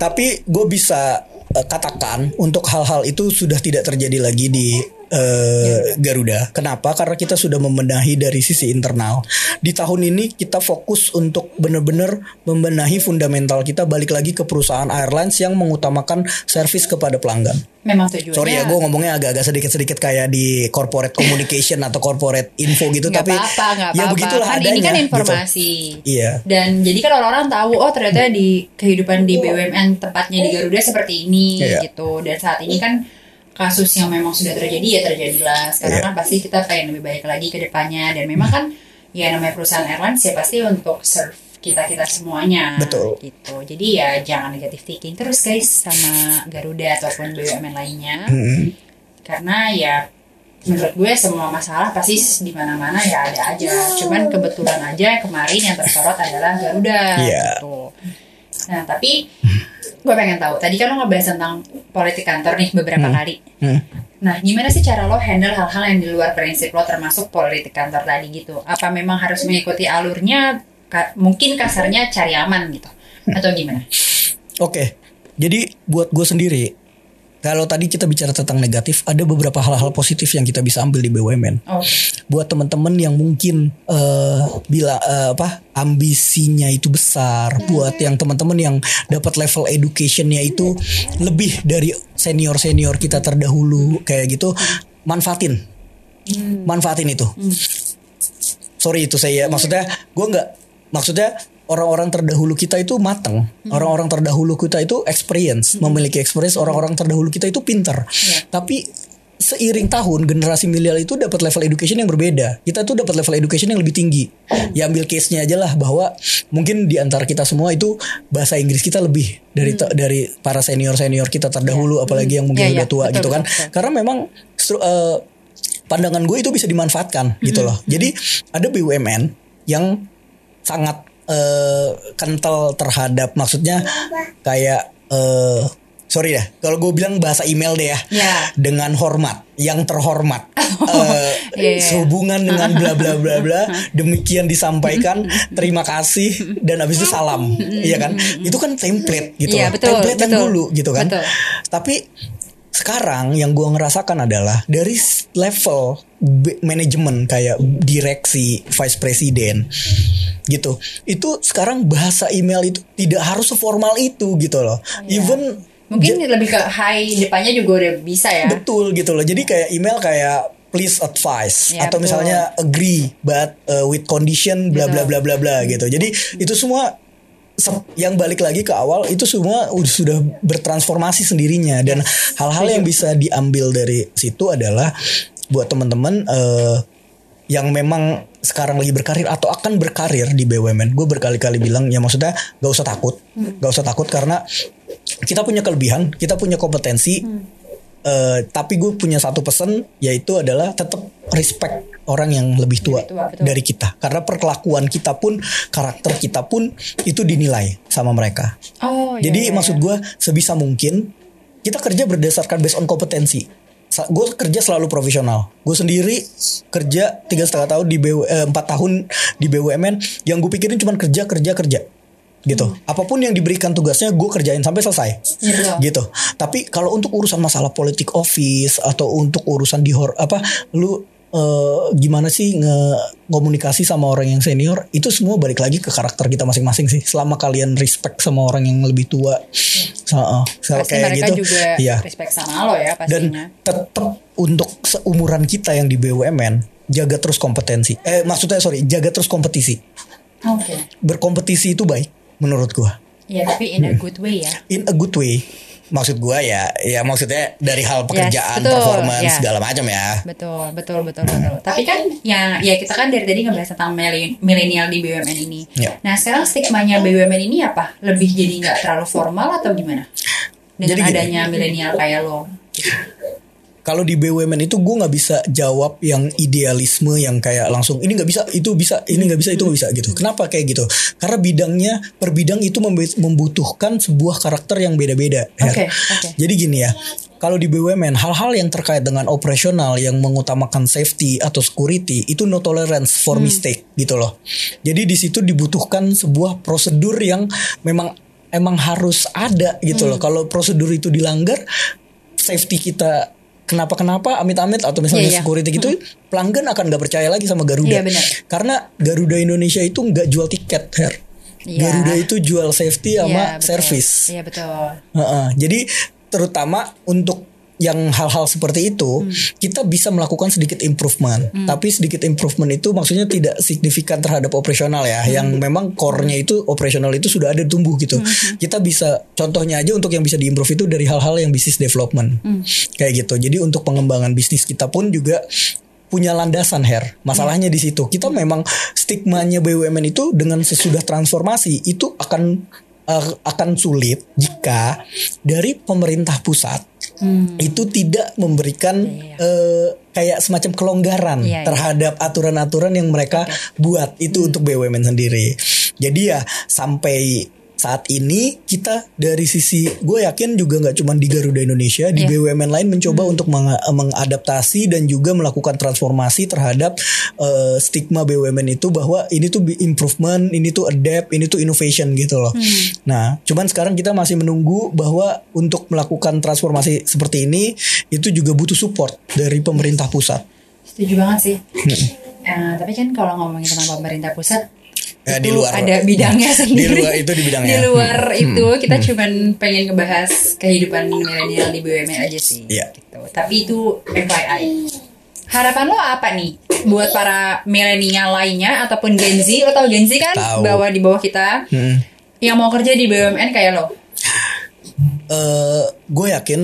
tapi gue bisa uh, katakan untuk hal-hal itu sudah tidak terjadi lagi di uh, Garuda. Kenapa? Karena kita sudah membenahi dari sisi internal. Di tahun ini kita fokus untuk benar-benar membenahi fundamental kita balik lagi ke perusahaan airlines yang mengutamakan servis kepada pelanggan. Memang tujuannya. Sorry ya, gue ngomongnya agak-agak sedikit-sedikit kayak di corporate communication atau corporate info gitu, nggak tapi apa-apa, nggak ya apa-apa. begitulah kan adanya. ini kan gitu. informasi. Iya. Dan jadi kan orang-orang tahu oh ternyata di kehidupan di BUMN tempatnya di Garuda seperti ini Iya. gitu. Dan saat ini kan kasus yang memang sudah terjadi ya terjadilah. Sekarang Iya. kan pasti kita pengen lebih baik lagi ke depannya dan memang kan ya namanya perusahaan airlines ya pasti untuk serve kita kita semuanya Betul. gitu jadi ya jangan negatif thinking terus guys sama Garuda ataupun BUMN lainnya Mm-mm. karena ya menurut gue semua masalah pasti di mana-mana ya ada aja cuman kebetulan aja kemarin yang tersorot adalah Garuda Iya. gitu nah tapi gue pengen tahu. Tadi kan lo ngebahas tentang politik kantor nih beberapa kali. Hmm. nah gimana sih cara lo handle hal-hal yang di luar prinsip lo termasuk politik kantor tadi gitu? Apa memang harus mengikuti alurnya Ka- mungkin kasarnya cari aman gitu? Atau gimana? Oke, jadi buat gue sendiri, kalau tadi kita bicara tentang negatif, ada beberapa hal-hal positif yang kita bisa ambil di BUMN. oh Buat teman-teman yang mungkin eh bila eh, apa ambisinya itu besar, buat yang teman-teman yang dapat level educationnya itu lebih dari senior senior kita terdahulu kayak gitu, manfaatin, manfaatin itu. Sorry itu saya maksudnya gue nggak maksudnya orang-orang terdahulu kita itu mateng, orang-orang terdahulu kita itu experience, memiliki experience, orang-orang terdahulu kita itu pinter. Iya. Tapi seiring tahun generasi milenial itu dapat level education yang berbeda. Kita tuh dapat level education yang lebih tinggi. Ya ambil case-nya aja lah bahwa mungkin di antara kita semua itu bahasa Inggris kita lebih dari dari para senior-senior kita terdahulu apalagi yang mungkin Iya, iya. udah tua Betul, gitu kan. betul. Karena memang eh, pandangan gue itu bisa dimanfaatkan gitu loh. Jadi ada BUMN yang sangat eh, kental terhadap maksudnya kayak eh, sorry dah kalau gue bilang bahasa email deh ya Ya. dengan hormat yang terhormat [LAUGHS] Eh, Iya, iya. sehubungan dengan bla bla bla bla [LAUGHS] demikian disampaikan terima kasih dan habis itu salam iya kan itu kan template gitu loh. betul, template yang betul. dulu gitu kan Betul. tapi sekarang yang gue ngerasakan adalah dari level manajemen kayak direksi, vice presiden gitu. Itu sekarang bahasa email itu tidak harus seformal itu gitu loh. Even mungkin lebih ke high depannya juga udah bisa ya betul gitu loh. Jadi kayak email kayak please advise Ya, atau betul. misalnya agree but uh, with condition bla bla bla bla bla gitu. Jadi itu semua se- yang balik lagi ke awal itu semua udah sudah bertransformasi sendirinya. Dan hal-hal yang bisa diambil dari situ adalah buat teman-teman eh, yang memang sekarang lagi berkarir atau akan berkarir di BUMN. Gue berkali-kali bilang ya maksudnya gak usah takut, gak usah takut karena kita punya kelebihan, kita punya kompetensi. Eh, tapi gue punya satu pesan yaitu adalah tetap respect orang yang lebih tua, Lebih tua, betul. dari kita karena perkelakuan kita pun karakter kita pun itu dinilai sama mereka. oh iya, Jadi iya, maksud gue sebisa mungkin kita kerja berdasarkan based on kompetensi. Gue kerja selalu profesional. Gue sendiri kerja tiga setengah tahun di BW, eh, empat tahun di BUMN. Yang gue pikirin cuma kerja kerja kerja gitu. Apa pun yang diberikan tugasnya gue kerjain sampai selesai. Iya, gitu. Tapi kalau untuk urusan masalah politik office atau untuk urusan di hor apa lu eh, gimana sih nge komunikasi sama orang yang senior itu semua balik lagi ke karakter kita masing-masing sih. Selama kalian respect sama orang yang lebih tua, Heeh. So, pasti kayak mereka gitu. juga Iya. respect sama lo ya Dan pastinya tetap untuk seumuran kita yang di BUMN jaga terus kompetensi. Eh maksudnya sorry jaga terus kompetisi. oke Berkompetisi itu baik menurut gua. Ya tapi in a good way ya. in a good way maksud gua ya ya maksudnya dari hal pekerjaan betul, performance ya. segala macam ya Betul, betul, betul, betul. Tapi kan ya ya kita kan dari tadi ngebahas tentang milenial di BUMN ini. Ya. Nah sekarang stigmanya BUMN ini apa? Lebih jadi nggak terlalu formal atau gimana? Dengan Jadi adanya milenial kayak lo. Kalau di BUMN itu gue nggak bisa jawab yang idealisme yang kayak langsung ini nggak bisa itu bisa ini nggak bisa itu nggak bisa gitu. Kenapa kayak gitu? Karena bidangnya per bidang itu membutuhkan sebuah karakter yang beda-beda. Oke, oke. jadi gini ya kalau di BUMN hal-hal yang terkait dengan operasional yang mengutamakan safety atau security itu no tolerance for mistake gitu loh. Jadi di situ dibutuhkan sebuah prosedur yang memang emang harus ada gitu loh. Kalau prosedur itu dilanggar safety kita kenapa-kenapa amit-amit atau misalnya Iya, iya. security gitu pelanggan akan nggak percaya lagi sama Garuda Iya, benar. karena Garuda Indonesia itu nggak jual tiket Her. Iya. Garuda itu jual safety sama Iya, betul. service Iya betul. Heeh. jadi terutama untuk yang hal-hal seperti itu Hmm. kita bisa melakukan sedikit improvement tapi sedikit improvement itu maksudnya tidak signifikan terhadap operasional ya Hmm. yang memang core-nya itu operasional itu sudah ada tumbuh gitu Hmm. kita bisa contohnya aja untuk yang bisa diimprove itu dari hal-hal yang bisnis development Hmm. kayak gitu jadi untuk pengembangan bisnis kita pun juga punya landasan hair masalahnya di situ kita memang stigmanya BUMN itu dengan sesudah transformasi itu akan eh, akan sulit jika dari pemerintah pusat itu tidak memberikan eh, kayak semacam kelonggaran terhadap aturan-aturan yang mereka buat itu untuk BUMN sendiri. Jadi ya sampai saat ini kita dari sisi gue yakin juga nggak cuma di Garuda Indonesia di Iya. BUMN lain mencoba untuk meng- mengadaptasi dan juga melakukan transformasi terhadap eh, stigma BUMN itu bahwa ini tuh improvement, ini tuh adapt, ini tuh innovation gitu loh. Nah, cuman sekarang kita masih menunggu bahwa untuk melakukan transformasi seperti ini itu juga butuh support dari pemerintah pusat. Setuju banget sih. Eh, tapi kan kalau ngomongin tentang pemerintah pusat Ya, itu di luar- ada bidangnya sendiri. luar- itu di bidangnya. Di luar itu kita cuman pengen ngebahas kehidupan milenial di BUMN aja sih. Iya. Gitu. Tapi itu FYI. Harapan lo apa nih buat para milenial lainnya ataupun Gen Z? Lo tau Gen Z kan Tahu. bawah di bawah kita Hmm. yang mau kerja di BUMN kayak lo. eh gue yakin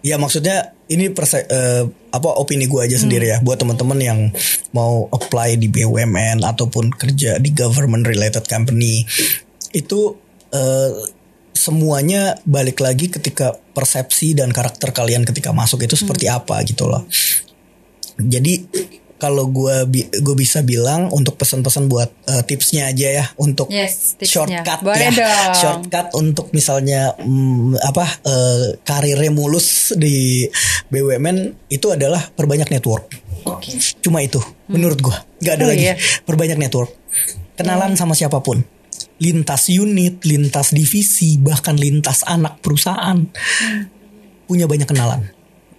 ya maksudnya ini perse eh, apa opini gue aja sendiri ya buat teman-teman yang mau apply di BUMN ataupun kerja di government related company itu eh, semuanya balik lagi ketika persepsi dan karakter kalian ketika masuk itu seperti apa gitu loh. Jadi kalau gue gue bisa bilang untuk pesan-pesan buat eh, tipsnya aja ya untuk Yes, tipsnya. shortcut Boleh ya dong. shortcut untuk misalnya mm, apa eh, karirnya mulus di BUMN itu adalah perbanyak network Oke. cuma itu menurut gua nggak ada Oh, lagi iya. perbanyak network kenalan sama siapa pun lintas unit lintas divisi bahkan lintas anak perusahaan punya banyak kenalan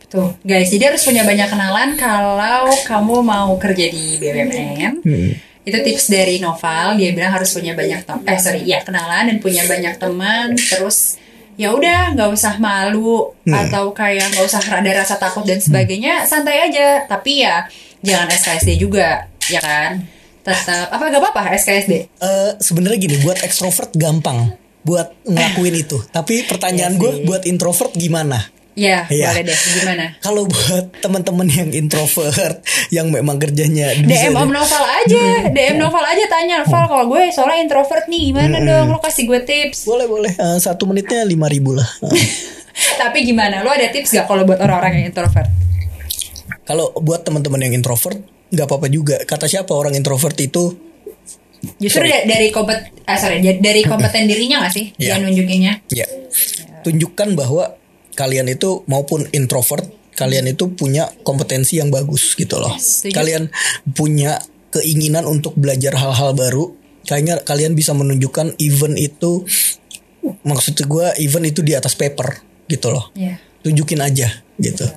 Tuh, guys, jadi harus punya banyak kenalan kalau kamu mau kerja di BUMN. Hmm. Itu tips dari Noval, dia bilang harus punya banyak teman, eh sorry, ya kenalan dan punya banyak teman. Terus ya udah nggak usah malu Hmm. atau kayak nggak usah ada rasa takut dan sebagainya, santai aja. Tapi ya jangan SKSD juga, ya kan? Tetap apa gak apa-apa SKSD? Eh, sebenarnya gini buat ekstrovert gampang buat ngelakuin itu tapi pertanyaan Iya gue buat introvert gimana Ya, Iya. boleh deh. Gimana? Kalau buat teman-teman yang introvert yang memang kerjanya DM Om Novel aja, DM Novel aja tanya, Novel kalau gue soalnya introvert nih, gimana dong? Lo kasih gue tips. boleh boleh Eh, satu menitnya lima ribu lah. [LAUGHS] Eh, Tapi gimana? Lo ada tips gak kalau buat orang-orang yang introvert? Kalau buat teman-teman yang introvert nggak apa-apa juga. Kata siapa orang introvert itu Justru da- dari kompet, ah, sorry, da- dari kompeten [CLEARS THROAT] dirinya gak sih? Iya. Dia nunjukinnya. ya tunjukkan bahwa kalian itu maupun introvert kalian itu punya kompetensi yang bagus gitu loh. Setuju. Kalian punya keinginan untuk belajar hal-hal baru. Kayaknya kalian bisa menunjukkan event itu maksud gue event itu di atas paper gitu loh. Iya. tunjukin aja gitu.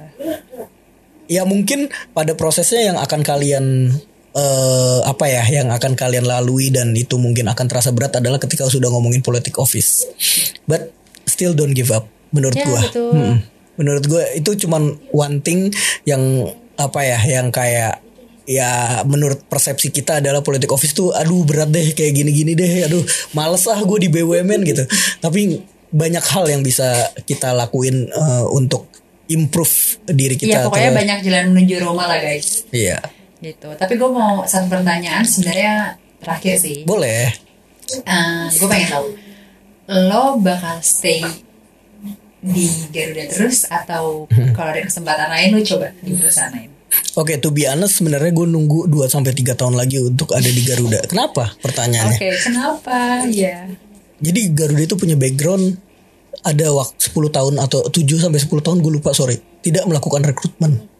Ya mungkin pada prosesnya yang akan kalian eh apa ya, yang akan kalian lalui dan itu mungkin akan terasa berat adalah ketika sudah ngomongin politik office. But still don't give up menurut Ya, gua. Mm-mm. Menurut gua itu cuman one thing yang apa ya, yang kayak ya menurut persepsi kita adalah politik office tuh aduh berat deh kayak gini-gini deh aduh males ah gue di BUMN [LAUGHS] gitu tapi banyak hal yang bisa kita lakuin uh, untuk improve diri kita Iya pokoknya banyak jalan menuju Roma lah guys. iya Gitu. Tapi gue mau satu pertanyaan sebenarnya terakhir sih. boleh gue pengen tahu lo bakal stay di Garuda terus atau kalau ada kesempatan lain lo coba di perusahaan lain. Oke, to be honest sebenarnya gue nunggu 2 sampai 3 tahun lagi untuk ada di Garuda. Kenapa? Oke, Pertanyaannya. kenapa? Ya. Jadi Garuda itu punya background ada waktu 10 tahun atau 7 sampai 10 tahun gue lupa sorry tidak melakukan rekrutmen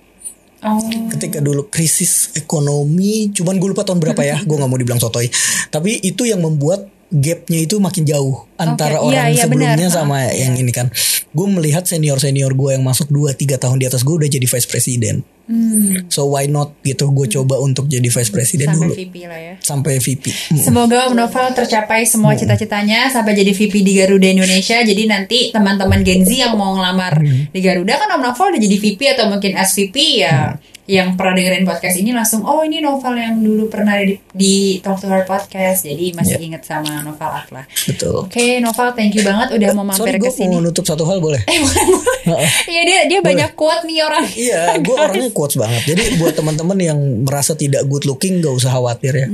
Oh. ketika dulu krisis ekonomi cuman gue lupa tahun berapa ya [LAUGHS] gue nggak mau dibilang sotoy tapi itu yang membuat gapnya itu makin jauh antara Oke, iya, orang iya, sebelumnya benar. sama Ah, yang ini kan gue melihat senior senior gue yang masuk 2-3 tahun di atas gue udah jadi vice president Hmm, so why not gitu gue coba untuk jadi vice president sampai dulu VP lah ya. sampai VP Mm. Semoga Om Novel tercapai semua cita-citanya sampai jadi VP di Garuda Indonesia. Jadi nanti teman-teman Gen Z yang mau ngelamar di Garuda kan Om Novel udah jadi VP atau mungkin SVP ya. Yang pernah dengerin podcast ini langsung oh ini Novel yang dulu pernah di, di Talk to Her podcast. Jadi masih Ya. inget sama Novel Afla. betul Oke Novel thank you banget udah mau mampir sorry ke gue sini. mau nutup satu hal boleh Eh boleh boleh. Iya dia dia banyak quote nih orang. Iya, [LAUGHS] gue orangnya quotes banget. Jadi buat teman-teman yang merasa tidak good looking, gak usah khawatir ya.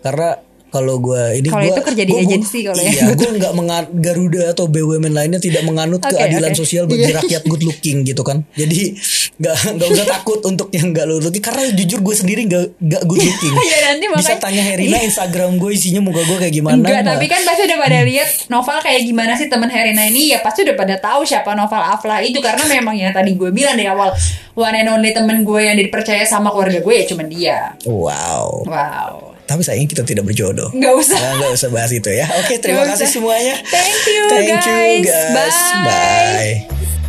Karena kalau gue ini. Kalau itu kerja di agensi kalau ya. iya, gue nggak mengan Garuda atau BUMN lainnya tidak menganut [LAUGHS] Oke, keadilan oke. sosial bagi rakyat good looking gitu kan. Jadi nggak nggak usah takut untuk yang nggak good looking karena jujur gue sendiri nggak nggak good looking. Iya, [LAUGHS] nanti Bisa makanya- tanya Herina Instagram gue isinya muka gue kayak gimana. Enggak, Nah, tapi kan pasti udah pada lihat novel kayak gimana sih teman Herina ini ya pasti udah pada tahu siapa novel Afla itu karena memang yang tadi gue bilang dari awal one and only temen gue yang dipercaya sama keluarga gue ya cuma dia. Wow. Wow. Tapi sayang kita tidak berjodoh. Nggak usah. Nah, nggak usah bahas itu ya. Oke, terima kasih usah. semuanya. Thank you, Thank you guys. guys. Bye. Bye.